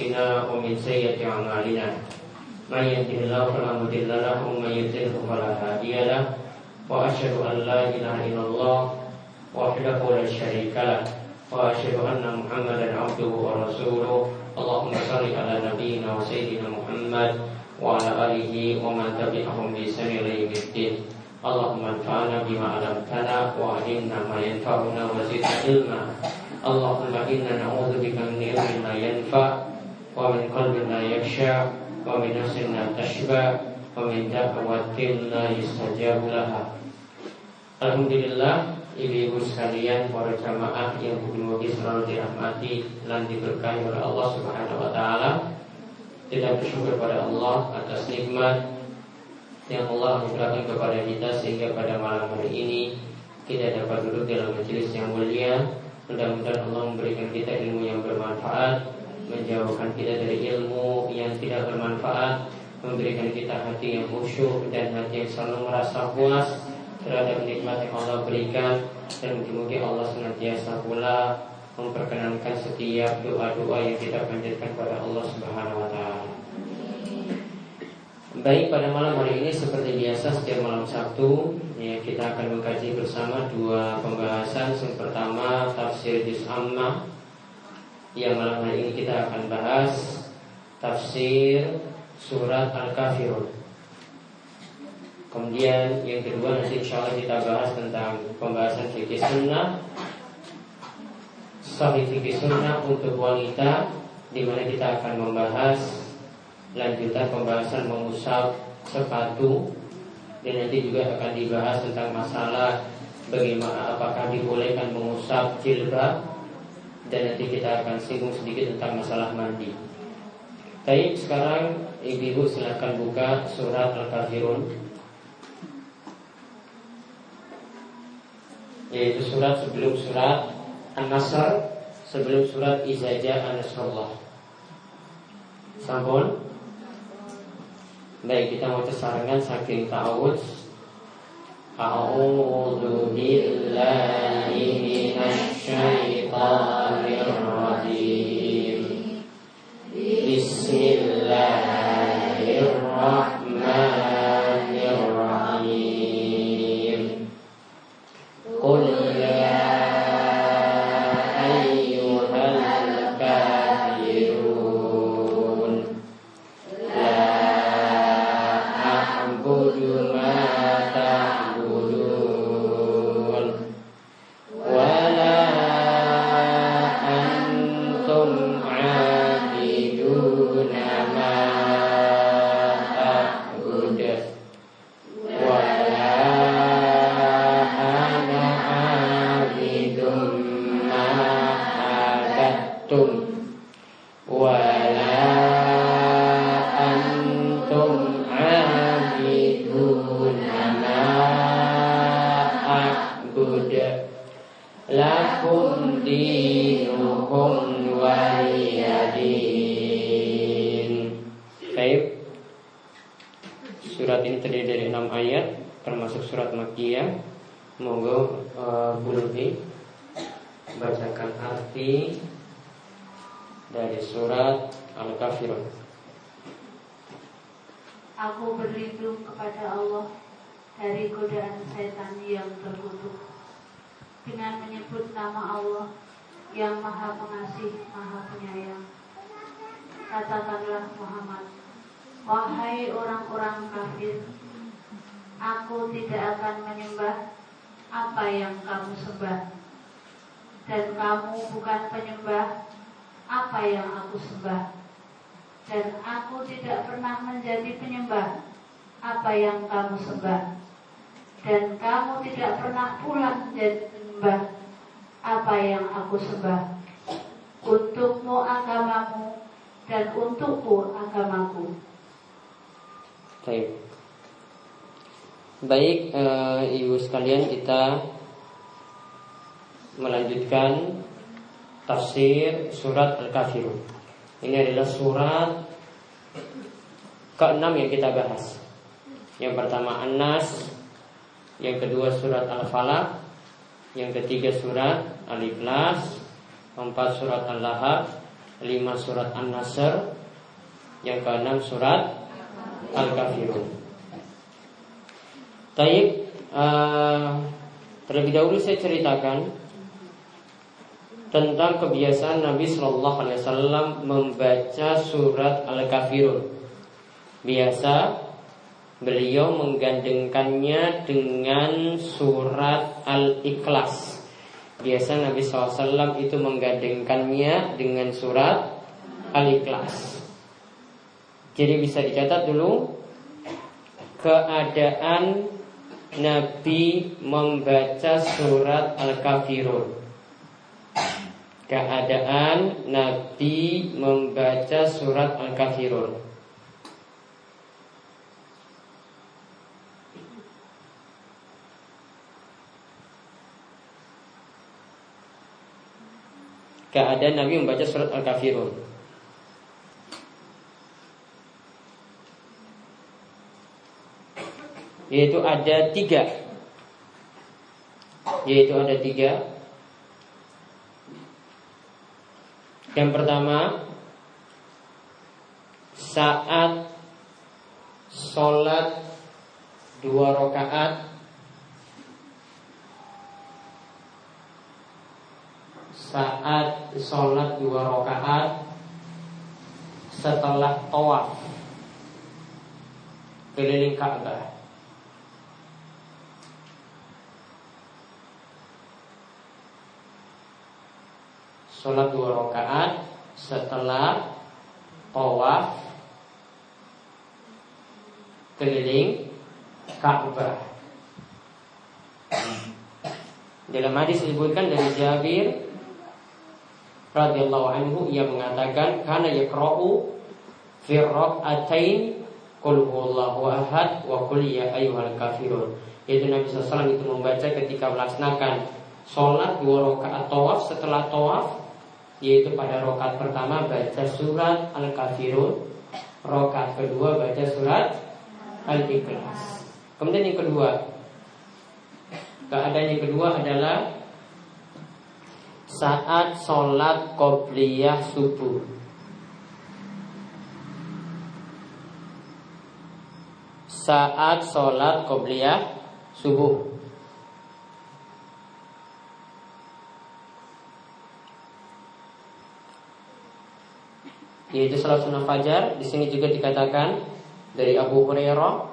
أنفسنا ومن سيئة أعمالنا من يهده الله فلا مضل له ومن يضلله فلا هادي له وأشهد أن لا إله إلا الله وحده لا شريك له وأشهد أن محمدا عبده ورسوله اللهم صل على نبينا وسيدنا محمد وعلى آله ومن تبعهم بإحسان إلى يوم الدين اللهم انفعنا بما علمتنا وعلمنا ما ينفعنا وزدنا علما اللهم إنا نعوذ بك من علم لا ينفع ومن قلب لا يخشع ومن نفس لا تشبع ومن دعوة لا يستجاب لها Alhamdulillah ibu-ibu sekalian para jamaah yang mugi-mugi selalu dirahmati dan diberkahi oleh Allah Subhanahu wa taala. Kita bersyukur pada Allah atas nikmat yang Allah anugerahkan kepada kita sehingga pada malam hari ini kita dapat duduk dalam majelis yang mulia. Mudah-mudahan Allah memberikan kita ilmu yang bermanfaat, menjauhkan kita dari ilmu yang tidak bermanfaat, memberikan kita hati yang khusyuk dan hati yang selalu merasa puas terhadap nikmat yang Allah berikan dan mungkin Allah senantiasa pula memperkenankan setiap doa-doa yang kita panjatkan kepada Allah Subhanahu wa taala. Baik pada malam hari ini seperti biasa setiap malam Sabtu ya, kita akan mengkaji bersama dua pembahasan. Yang pertama tafsir juz amma yang malam hari ini kita akan bahas tafsir surat Al-Kafirun. Kemudian yang kedua nanti insya Allah kita bahas tentang pembahasan fikih sunnah Sahih fikih sunnah untuk wanita di mana kita akan membahas lanjutan pembahasan mengusap sepatu dan nanti juga akan dibahas tentang masalah bagaimana apakah dibolehkan mengusap jilbab dan nanti kita akan singgung sedikit tentang masalah mandi. Baik, sekarang ibu-ibu silakan buka surat Al-Kafirun yaitu surat sebelum surat An-Nasr sebelum surat Izaja An-Nasrullah. Sampun? Baik, kita mau tersarangan saking ta'awudz. A'udzu billahi minasy الرحيم Tum, bukan penyembah apa yang aku sembah dan aku tidak pernah menjadi penyembah apa yang kamu sembah dan kamu tidak pernah pula menjadi penyembah apa yang aku sembah untukmu agamamu dan untukku agamaku. Baik. Baik, eh, ibu sekalian kita melanjutkan tafsir surat Al-Kafirun. Ini adalah surat keenam yang kita bahas. Yang pertama An-Nas, yang kedua surat Al-Falaq, yang ketiga surat Al-Ikhlas, empat surat Al-Lahab, lima surat An-Nasr, yang keenam surat Al-Kafirun. Taib, uh, terlebih dahulu saya ceritakan tentang kebiasaan Nabi Shallallahu Alaihi Wasallam membaca surat Al-Kafirun. Biasa beliau menggandengkannya dengan surat Al-Ikhlas. Biasa Nabi SAW itu menggandengkannya dengan surat Al-Ikhlas. Jadi bisa dicatat dulu keadaan Nabi membaca surat Al-Kafirun. Keadaan Nabi membaca surat Al-Kafirun. keadaan Nabi membaca surat Al-Kafirun. Yaitu ada tiga Yaitu ada tiga Yang pertama Saat Sholat Dua rakaat saat sholat dua rakaat setelah tawaf keliling Ka'bah. Sholat dua rakaat setelah tawaf keliling Ka'bah. Dalam hadis disebutkan dari Jabir radhiyallahu anhu ia mengatakan karena yaqra'u fi rak'atain qul huwallahu ahad wa qul ya ayyuhal kafirun. Yaitu Nabi SAW itu membaca ketika melaksanakan sholat dua rakaat tawaf setelah tawaf yaitu pada rakaat pertama baca surat al-kafirun, rakaat kedua baca surat al-ikhlas. Kemudian yang kedua, keadaan yang kedua adalah saat sholat qobliyah subuh. Saat sholat qobliyah subuh. Yaitu salat sunnah fajar. Di sini juga dikatakan dari Abu Hurairah,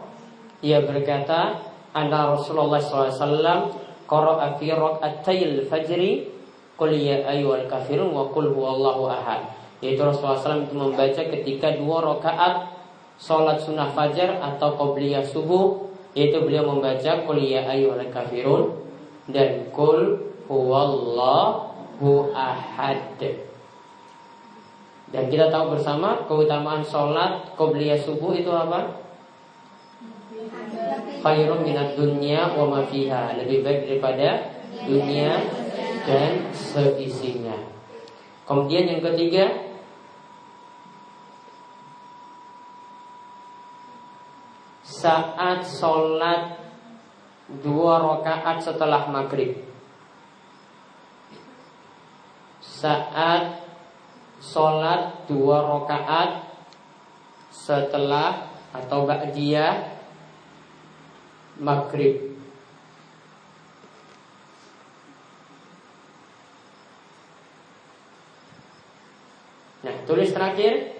ia berkata, Anda Rasulullah SAW qara'a fi rak'atayil fajri Qul ya ayyuhal kafirun wa qul huwallahu ahad. Yaitu Rasulullah SAW itu membaca ketika dua rakaat Sholat sunnah fajar atau qobliyah subuh Yaitu beliau membaca Qul ya ayyuhal kafirun Dan Qul huwallahu ahad Dan kita tahu bersama keutamaan sholat qobliyah subuh itu apa? Khairun minat dunya wa ma fiha Lebih baik daripada dunia dan seisinya. Kemudian yang ketiga Saat sholat Dua rakaat setelah maghrib Saat Sholat dua rakaat Setelah Atau ba'diyah Maghrib. Nah, tulis terakhir.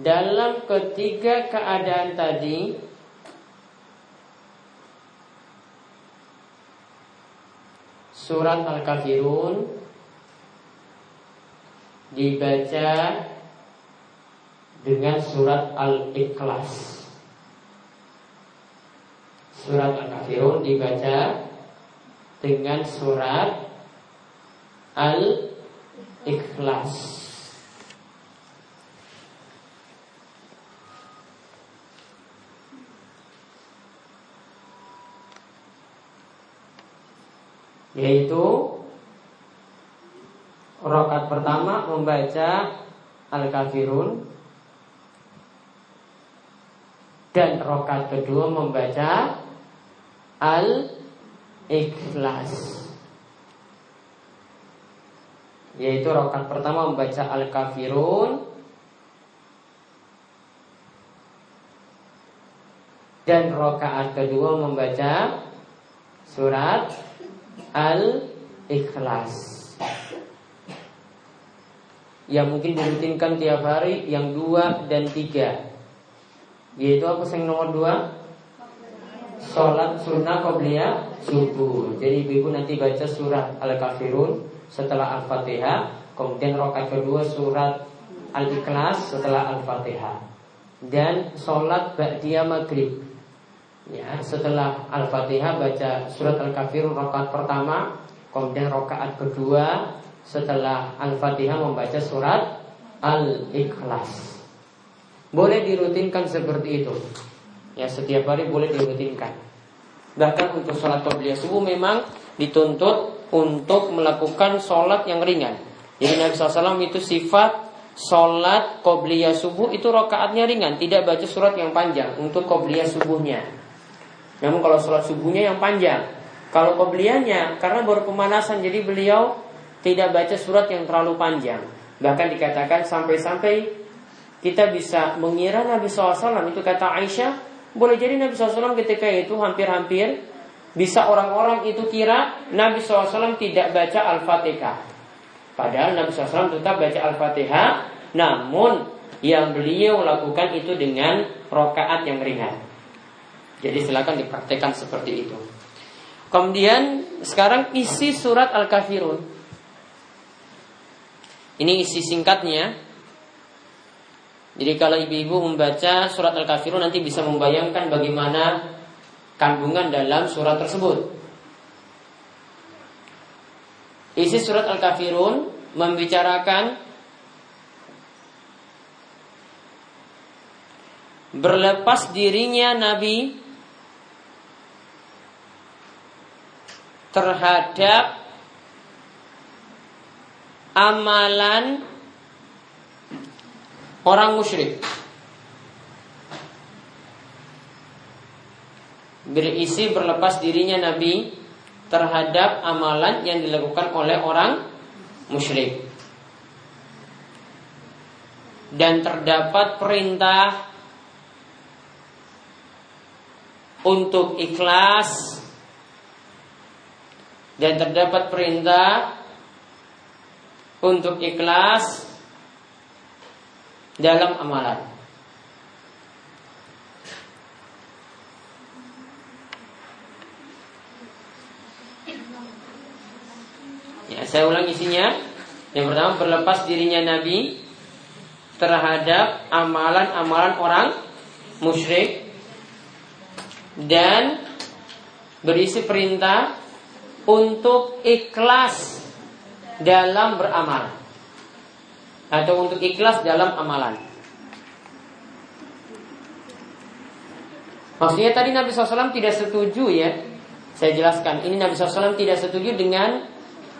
Dalam ketiga keadaan tadi surat Al-Kafirun dibaca dengan surat Al-Ikhlas. Surat Al-Kafirun dibaca dengan surat Al-Ikhlas. Yaitu Rokat pertama membaca Al-Kafirun. Dan rokat kedua membaca Al-Ikhlas. Yaitu rokat pertama membaca Al-Kafirun. Dan rokaat kedua membaca surat Al-Ikhlas Yang mungkin dirutinkan tiap hari Yang dua dan tiga. Yaitu apa yang nomor dua? Sholat sunnah qobliyah subuh. Jadi ibu nanti baca surat Al-Kafirun Setelah Al-Fatihah Kemudian rokaat kedua surat Al-Ikhlas setelah Al-Fatihah. Dan sholat Ba'diyah Maghrib. Ya, setelah Al-Fatihah baca surat Al-Kafirun rakaat pertama, kemudian rakaat kedua setelah Al-Fatihah membaca surat Al-Ikhlas. Boleh dirutinkan seperti itu. Ya, setiap hari boleh dirutinkan. Bahkan untuk sholat qobliyah subuh memang dituntut untuk melakukan sholat yang ringan. Jadi Nabi SAW itu sifat sholat qobliyah subuh itu rokaatnya ringan, tidak baca surat yang panjang untuk qobliyah subuhnya. Namun kalau sholat subuhnya yang panjang Kalau pembeliannya karena baru pemanasan Jadi beliau tidak baca surat yang terlalu panjang. Bahkan dikatakan sampai-sampai Kita bisa mengira Nabi SAW Itu kata Aisyah Boleh jadi Nabi SAW ketika itu hampir-hampir Bisa orang-orang itu kira Nabi SAW tidak baca Al-Fatihah. Padahal Nabi SAW tetap baca Al-Fatihah. Namun yang beliau lakukan itu dengan rokaat yang ringan. Jadi silakan dipraktekkan seperti itu. Kemudian sekarang isi surat Al-Kafirun. Ini isi singkatnya. Jadi kalau ibu-ibu membaca surat Al-Kafirun nanti bisa membayangkan bagaimana kandungan dalam surat tersebut. Isi surat Al-Kafirun membicarakan berlepas dirinya Nabi terhadap amalan orang musyrik. Berisi berlepas dirinya Nabi terhadap amalan yang dilakukan oleh orang musyrik. Dan terdapat perintah untuk ikhlas dan terdapat perintah untuk ikhlas dalam amalan. Ya, saya ulang isinya. Yang pertama berlepas dirinya Nabi terhadap amalan-amalan orang musyrik dan berisi perintah untuk ikhlas dalam beramal. Atau untuk ikhlas dalam amalan. Maksudnya tadi Nabi SAW tidak setuju ya. Saya jelaskan Ini Nabi SAW tidak setuju dengan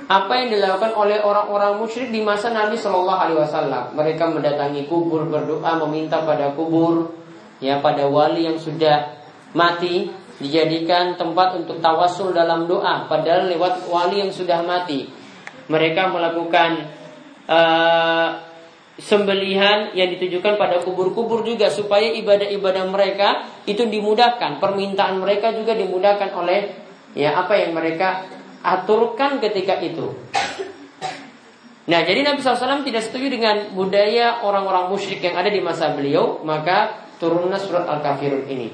Apa yang dilakukan oleh orang-orang musyrik Di masa Nabi SAW Mereka mendatangi kubur berdoa Meminta pada kubur Ya pada wali yang sudah mati dijadikan tempat untuk tawasul dalam doa padahal lewat wali yang sudah mati mereka melakukan uh, sembelihan yang ditujukan pada kubur-kubur juga supaya ibadah-ibadah mereka itu dimudahkan permintaan mereka juga dimudahkan oleh ya apa yang mereka aturkan ketika itu Nah, jadi Nabi SAW tidak setuju dengan budaya orang-orang musyrik yang ada di masa beliau, maka turunlah surat Al-Kafirun ini.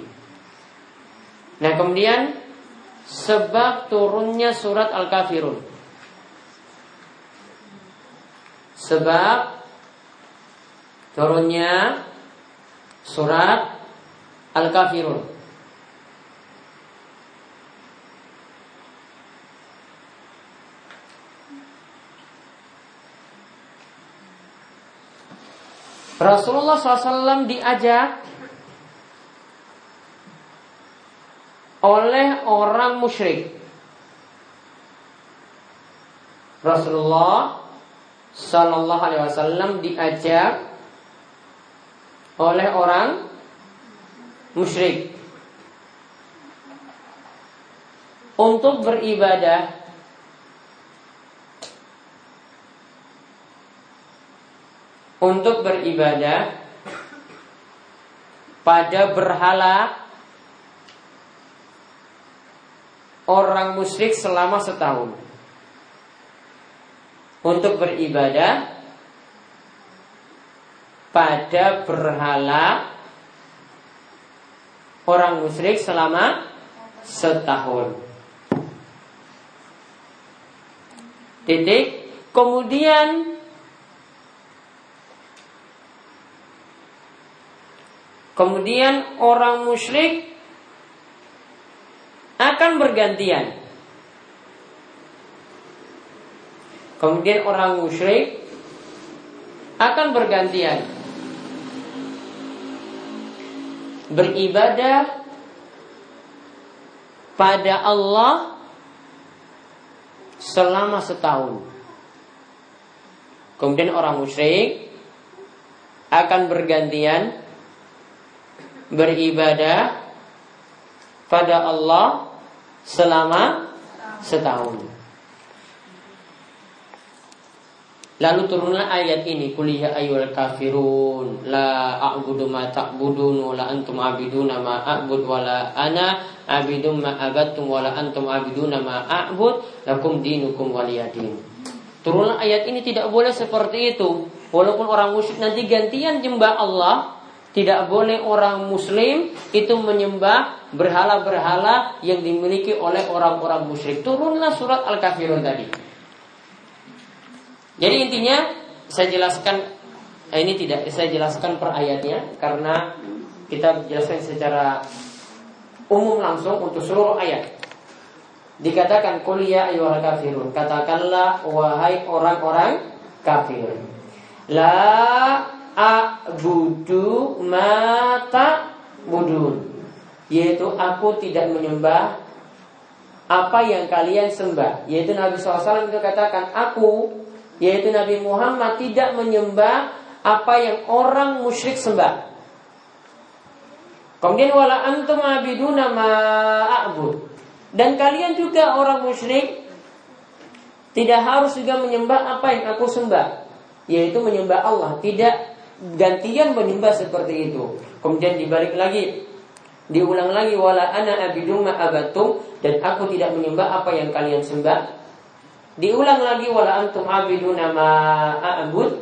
Nah kemudian sebab turunnya surat Al-Kafirun. Sebab turunnya surat Al-Kafirun. Rasulullah SAW diajak oleh orang musyrik. Rasulullah Sallallahu Alaihi Wasallam diajak oleh orang musyrik. Untuk beribadah. Untuk beribadah pada berhala orang musyrik selama setahun untuk beribadah pada berhala orang musyrik selama setahun. Titik. Kemudian Kemudian orang musyrik akan bergantian. Kemudian orang musyrik akan bergantian beribadah pada Allah selama setahun. Kemudian orang musyrik akan bergantian beribadah pada Allah selama setahun. Lalu turunlah ayat ini kuliah ayyul kafirun la a'budu ma ta'budun wa la antum abiduna ma a'bud wa la ana abidum ma abattum wa la antum abiduna ma a'bud lakum dinukum waliyadin. Turunlah ayat ini tidak boleh seperti itu. Walaupun orang musyrik nanti gantian jembah Allah, tidak boleh orang muslim itu menyembah berhala-berhala yang dimiliki oleh orang-orang musyrik. Turunlah surat Al-Kafirun tadi. Jadi intinya saya jelaskan eh, ini tidak saya jelaskan per ayatnya karena kita jelaskan secara umum langsung untuk seluruh ayat. Dikatakan kuliah ayuhal kafirun. Katakanlah wahai orang-orang kafir. La a'budu mata budun. Yaitu aku tidak menyembah apa yang kalian sembah. Yaitu Nabi SAW itu katakan aku yaitu Nabi Muhammad tidak menyembah apa yang orang musyrik sembah. Kemudian wala antum abiduna ma'abud. Dan kalian juga orang musyrik tidak harus juga menyembah apa yang aku sembah, yaitu menyembah Allah, tidak gantian menyembah seperti itu. Kemudian dibalik lagi diulang lagi wala ana abidum ma'abatum dan aku tidak menyembah apa yang kalian sembah Diulang lagi wala antum abiduna ma a'bud.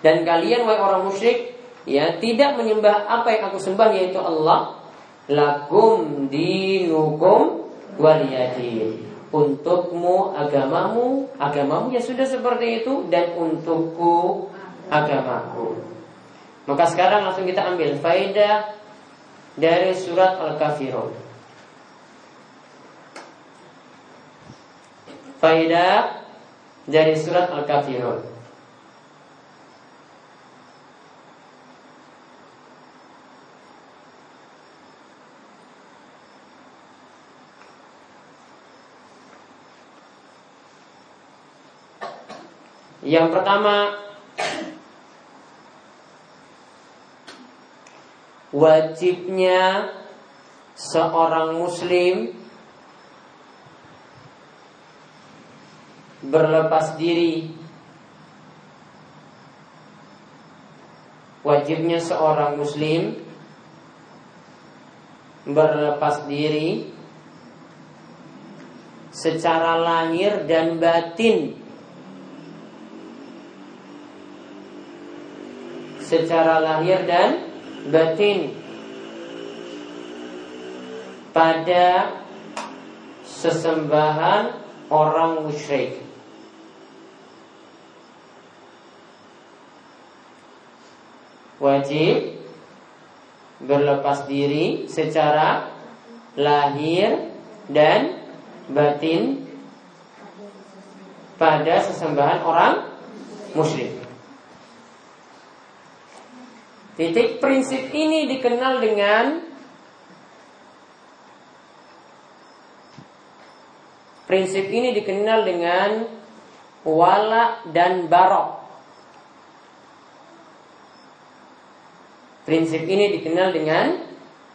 Dan kalian wahai orang musyrik ya tidak menyembah apa yang aku sembah yaitu Allah. Lakum dinukum waliyadin. Untukmu agamamu agamamu ya sudah seperti itu dan untukku agamaku. Maka sekarang langsung kita ambil faedah dari surat al-kafirun Faidah dari surat Al-Kafirun. Yang pertama Wajibnya Seorang muslim berlepas diri. Wajibnya seorang muslim Berlepas diri Secara lahir dan batin. Secara lahir dan batin. Pada sesembahan orang musyrik wajib berlepas diri secara lahir dan batin pada sesembahan orang musyrik. Titik prinsip ini dikenal dengan prinsip ini dikenal dengan wala dan barok. Prinsip ini dikenal dengan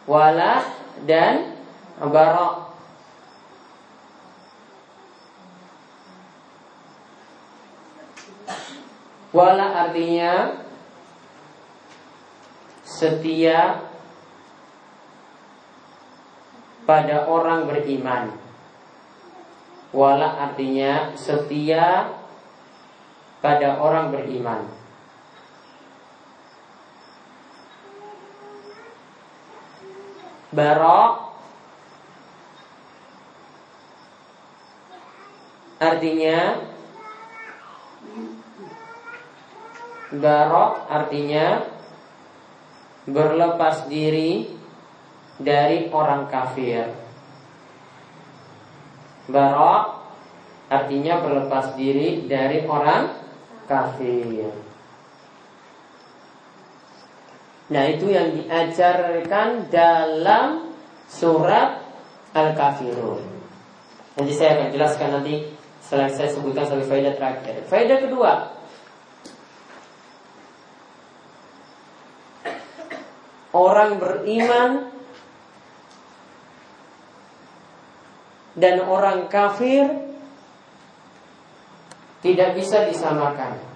wala dan bara. Wala artinya setia pada orang beriman. Wala artinya setia pada orang beriman. Barok artinya Barok artinya berlepas diri dari orang kafir. Barok artinya berlepas diri dari orang kafir. Nah itu yang diajarkan dalam surat Al-Kafirun. Nanti saya akan jelaskan nanti setelah saya sebutkan sebagai faedah terakhir. Faedah kedua, orang beriman dan orang kafir tidak bisa disamakan.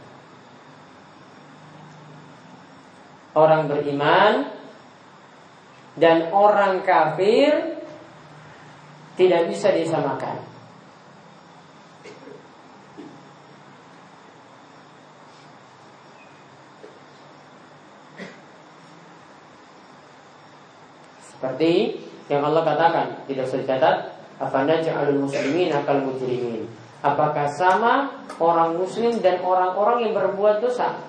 Orang beriman dan orang kafir tidak bisa disamakan. Seperti yang Allah katakan tidak usah dicatat Afanda ja'alul muslimin akal mujrimin Apakah sama orang muslim dan orang-orang yang berbuat dosa?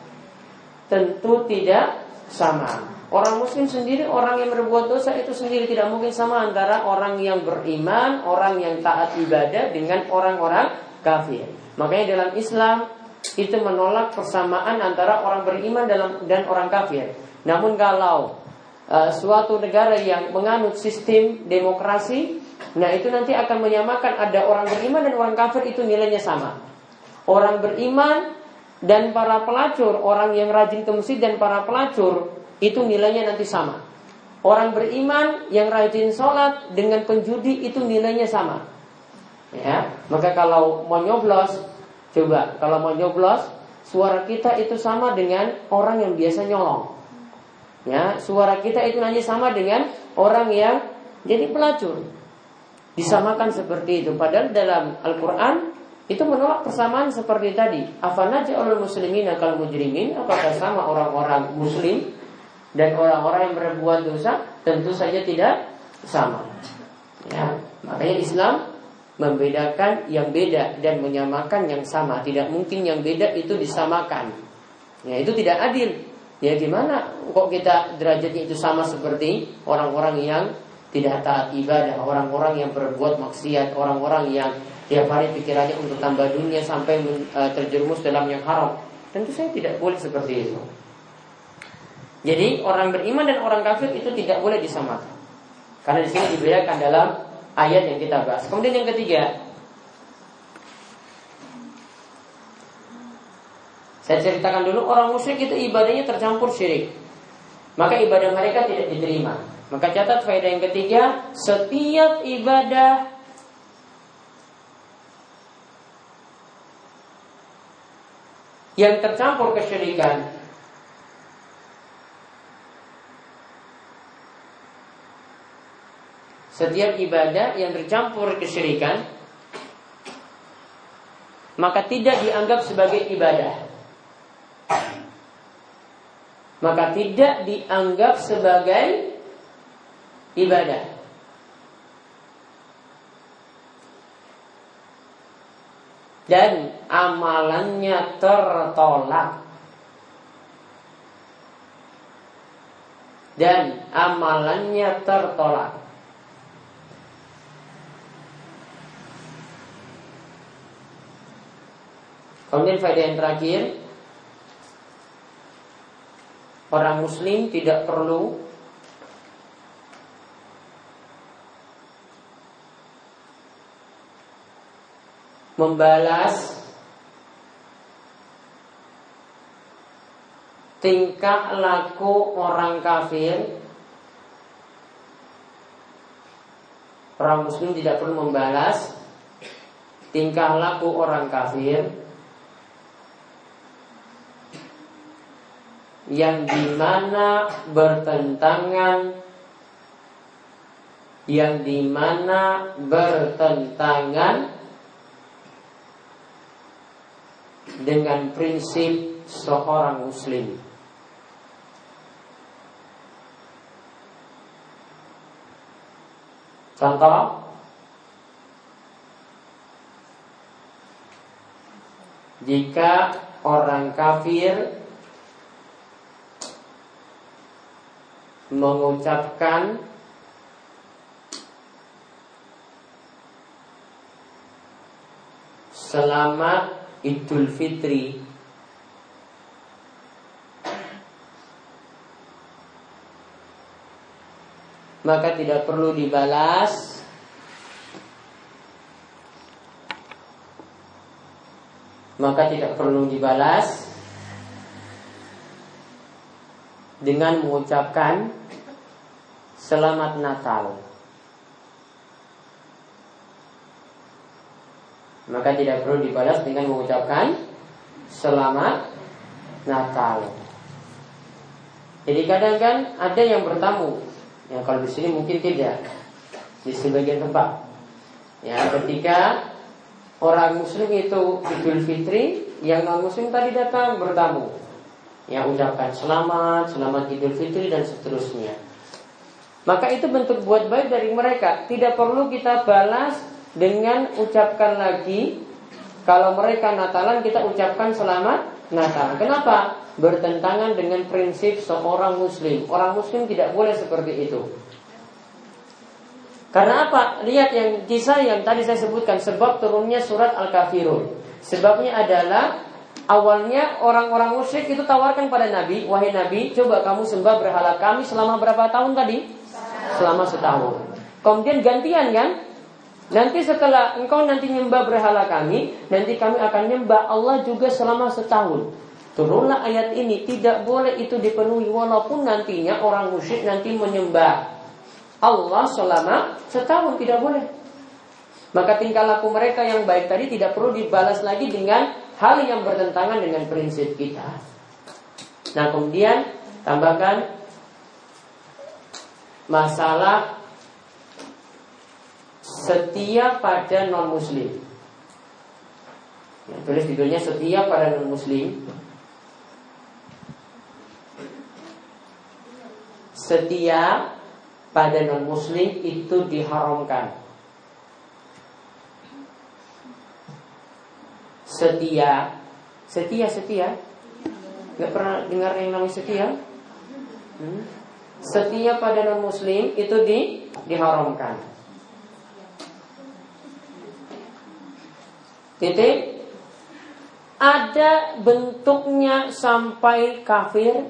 Tentu tidak sama Orang muslim sendiri, orang yang berbuat dosa itu sendiri tidak mungkin sama antara orang yang beriman, orang yang taat ibadah dengan orang-orang kafir. Makanya dalam Islam itu menolak persamaan antara orang beriman dalam dan orang kafir. Namun kalau uh, suatu negara yang menganut sistem demokrasi, nah itu nanti akan menyamakan ada orang beriman dan orang kafir itu nilainya sama. Orang beriman dan para pelacur, orang yang rajin ke masjid dan para pelacur itu nilainya nanti sama. Orang beriman yang rajin sholat dengan penjudi itu nilainya sama. Ya, maka kalau mau nyoblos, coba kalau mau nyoblos, suara kita itu sama dengan orang yang biasa nyolong. Ya, suara kita itu nanti sama dengan orang yang jadi pelacur. Disamakan seperti itu. Padahal dalam Al-Quran itu menolak persamaan seperti tadi. Afanaja oleh muslimin akal mujrimin. Apakah sama orang-orang muslim dan orang-orang yang berbuat dosa? Tentu saja tidak sama. Ya, makanya Islam membedakan yang beda dan menyamakan yang sama. Tidak mungkin yang beda itu disamakan. Ya, itu tidak adil. Ya gimana kok kita derajatnya itu sama seperti orang-orang yang tidak taat ibadah, orang-orang yang berbuat maksiat, orang-orang yang tiap hari pikirannya untuk tambah dunia sampai uh, terjerumus dalam yang haram. Tentu saya tidak boleh seperti itu. Jadi orang beriman dan orang kafir itu tidak boleh disamakan. Karena di sini dibedakan dalam ayat yang kita bahas. Kemudian yang ketiga, Saya ceritakan dulu orang musyrik itu ibadahnya tercampur syirik. Maka ibadah mereka tidak diterima. Maka catat faedah yang ketiga, setiap ibadah yang tercampur kesyirikan Setiap ibadah yang tercampur kesyirikan Maka tidak dianggap sebagai ibadah maka tidak dianggap sebagai ibadah. Dan amalannya tertolak. Dan amalannya tertolak. Kemudian faedah yang terakhir Orang muslim tidak perlu membalas tingkah laku orang kafir. Orang muslim tidak perlu membalas tingkah laku orang kafir. Yang di mana bertentangan yang di mana bertentangan dengan prinsip seorang muslim. Contoh Jika orang kafir mengucapkan selamat Idul Fitri. Maka tidak perlu dibalas. Maka tidak perlu dibalas. Dengan mengucapkan selamat Natal. Maka tidak perlu dibalas dengan mengucapkan selamat Natal. Jadi kadang kan ada yang bertamu. Ya kalau di sini mungkin tidak. Di sebagian tempat. Ya ketika orang muslim itu Idul Fitri, yang non muslim tadi datang bertamu. Yang ucapkan selamat, selamat Idul Fitri dan seterusnya. Maka itu bentuk buat baik dari mereka. Tidak perlu kita balas dengan ucapkan lagi kalau mereka Natalan kita ucapkan selamat Natal. Kenapa? Bertentangan dengan prinsip seorang muslim. Orang muslim tidak boleh seperti itu. Karena apa? Lihat yang kisah yang tadi saya sebutkan sebab turunnya surat Al-Kafirun. Sebabnya adalah awalnya orang-orang musyrik itu tawarkan pada Nabi, wahai Nabi, coba kamu sembah berhala kami selama berapa tahun tadi? Selama setahun. Kemudian gantian kan? Nanti setelah engkau nanti nyembah berhala kami, nanti kami akan nyembah Allah juga selama setahun. Turunlah ayat ini, tidak boleh itu dipenuhi walaupun nantinya orang musyrik nanti menyembah Allah selama setahun tidak boleh. Maka tingkah laku mereka yang baik tadi tidak perlu dibalas lagi dengan hal yang bertentangan dengan prinsip kita. Nah kemudian tambahkan masalah setia pada non muslim. Ya, tulis judulnya setia pada non muslim. Setia pada non muslim itu diharamkan. Setia, setia, setia. Gak pernah dengar yang namanya setia? Hmm? Setia pada non muslim itu di diharamkan. Titik. Ada bentuknya sampai kafir.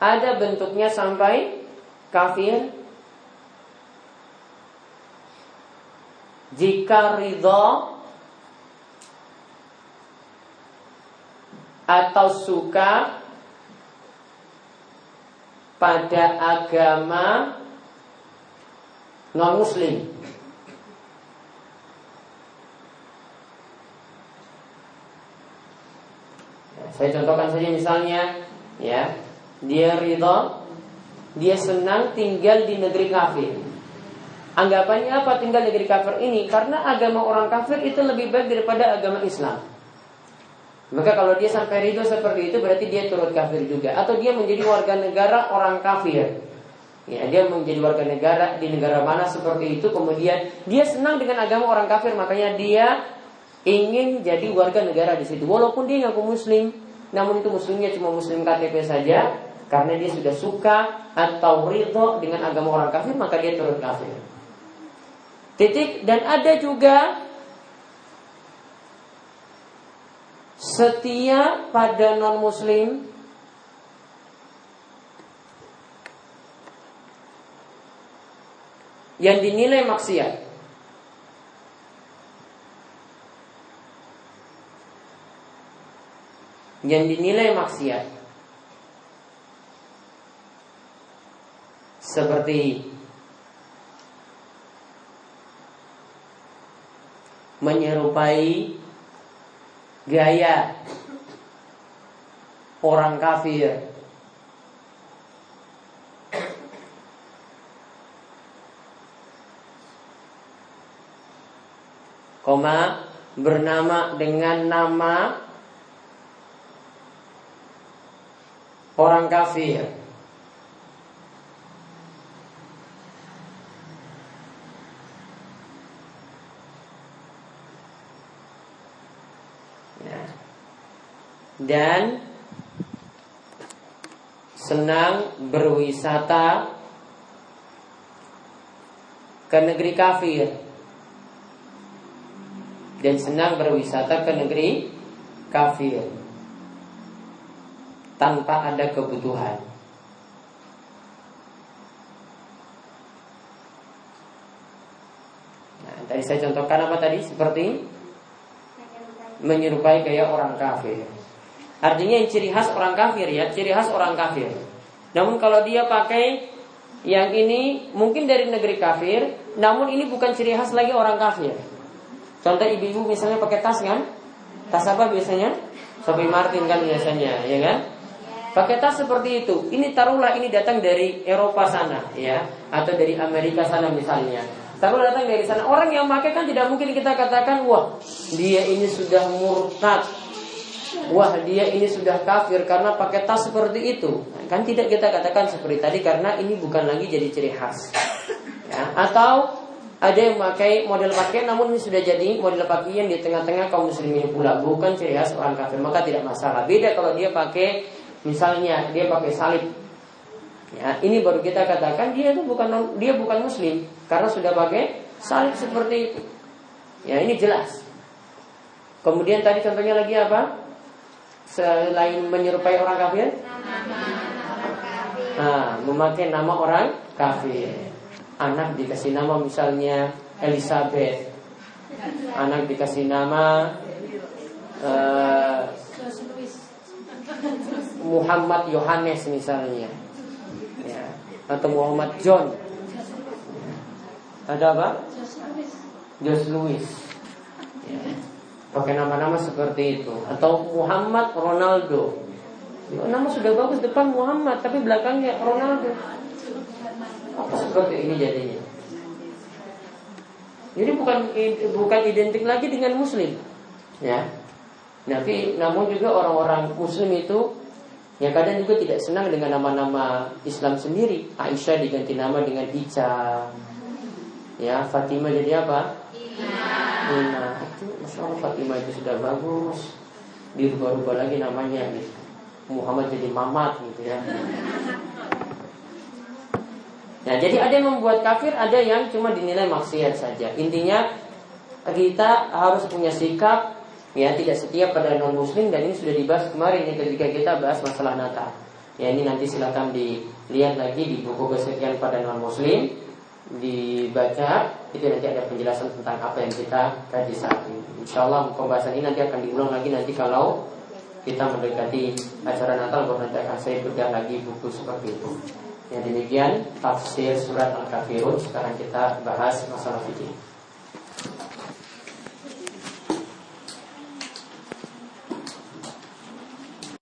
Ada bentuknya sampai kafir. Jika ridho Atau suka Pada agama Non-muslim Saya contohkan saja misalnya Ya dia ridho, dia senang tinggal di negeri kafir. Anggapannya apa tinggal di negeri kafir ini? Karena agama orang kafir itu lebih baik daripada agama Islam. Maka kalau dia sampai ridho seperti itu berarti dia turut kafir juga Atau dia menjadi warga negara orang kafir Ya, dia menjadi warga negara di negara mana seperti itu Kemudian dia senang dengan agama orang kafir Makanya dia ingin jadi warga negara di situ Walaupun dia ngaku muslim Namun itu muslimnya cuma muslim KTP saja karena dia sudah suka atau ridho dengan agama orang kafir maka dia turut kafir. Titik dan ada juga setia pada non muslim yang dinilai maksiat. Yang dinilai maksiat. seperti menyerupai gaya orang kafir. Koma bernama dengan nama orang kafir. Ya. Dan senang berwisata ke negeri kafir dan senang berwisata ke negeri kafir tanpa ada kebutuhan. Nah, tadi saya contohkan apa tadi? Seperti menyerupai kayak orang kafir. Artinya yang ciri khas orang kafir ya, ciri khas orang kafir. Namun kalau dia pakai yang ini mungkin dari negeri kafir, namun ini bukan ciri khas lagi orang kafir. Contoh ibu-ibu misalnya pakai tas kan? Tas apa biasanya? Sophie Martin kan biasanya, ya kan? Pakai tas seperti itu. Ini taruhlah ini datang dari Eropa sana, ya, atau dari Amerika sana misalnya. Taruh datang dari sana. Orang yang pakai kan tidak mungkin kita katakan, wah, dia ini sudah murtad, Wah dia ini sudah kafir karena pakai tas seperti itu Kan tidak kita katakan seperti tadi Karena ini bukan lagi jadi ciri khas ya, Atau ada yang memakai model pakaian namun ini sudah jadi model pakaian di tengah-tengah kaum muslimin pula Bukan ciri khas orang kafir Maka tidak masalah Beda kalau dia pakai Misalnya dia pakai salib Ya, ini baru kita katakan dia itu bukan dia bukan muslim karena sudah pakai salib seperti itu. Ya, ini jelas. Kemudian tadi contohnya lagi apa? selain menyerupai orang kafir? Nah, memakai nama orang kafir. Anak dikasih nama misalnya Elizabeth. Anak dikasih nama uh, Muhammad Yohanes misalnya. Ya. Atau Muhammad John. Ada apa? Jos Louis. Ya pakai nama-nama seperti itu atau Muhammad Ronaldo nama sudah bagus depan Muhammad tapi belakangnya Ronaldo apa seperti ini jadinya jadi bukan bukan identik lagi dengan Muslim ya tapi namun juga orang-orang Muslim itu Ya kadang juga tidak senang dengan nama-nama Islam sendiri. Aisyah diganti nama dengan Ica. Ya Fatimah jadi apa? Ina. Itu Masya Allah Fatimah itu sudah bagus. Dirubah-rubah lagi namanya gitu. Muhammad jadi Mamat gitu ya. Nah jadi ada yang membuat kafir Ada yang cuma dinilai maksiat saja. Intinya kita harus punya sikap Ya tidak setia pada non muslim Dan ini sudah dibahas kemarin ya, Ketika kita bahas masalah Natal Ya ini nanti silahkan dilihat lagi Di buku kesekian pada non muslim dibaca itu nanti ada penjelasan tentang apa yang kita kaji saat ini. Insya Allah pembahasan ini nanti akan diulang lagi nanti kalau kita mendekati acara Natal baru nanti akan saya bedah lagi buku seperti itu. Yang demikian tafsir surat Al-Kafirun sekarang kita bahas masalah fikih.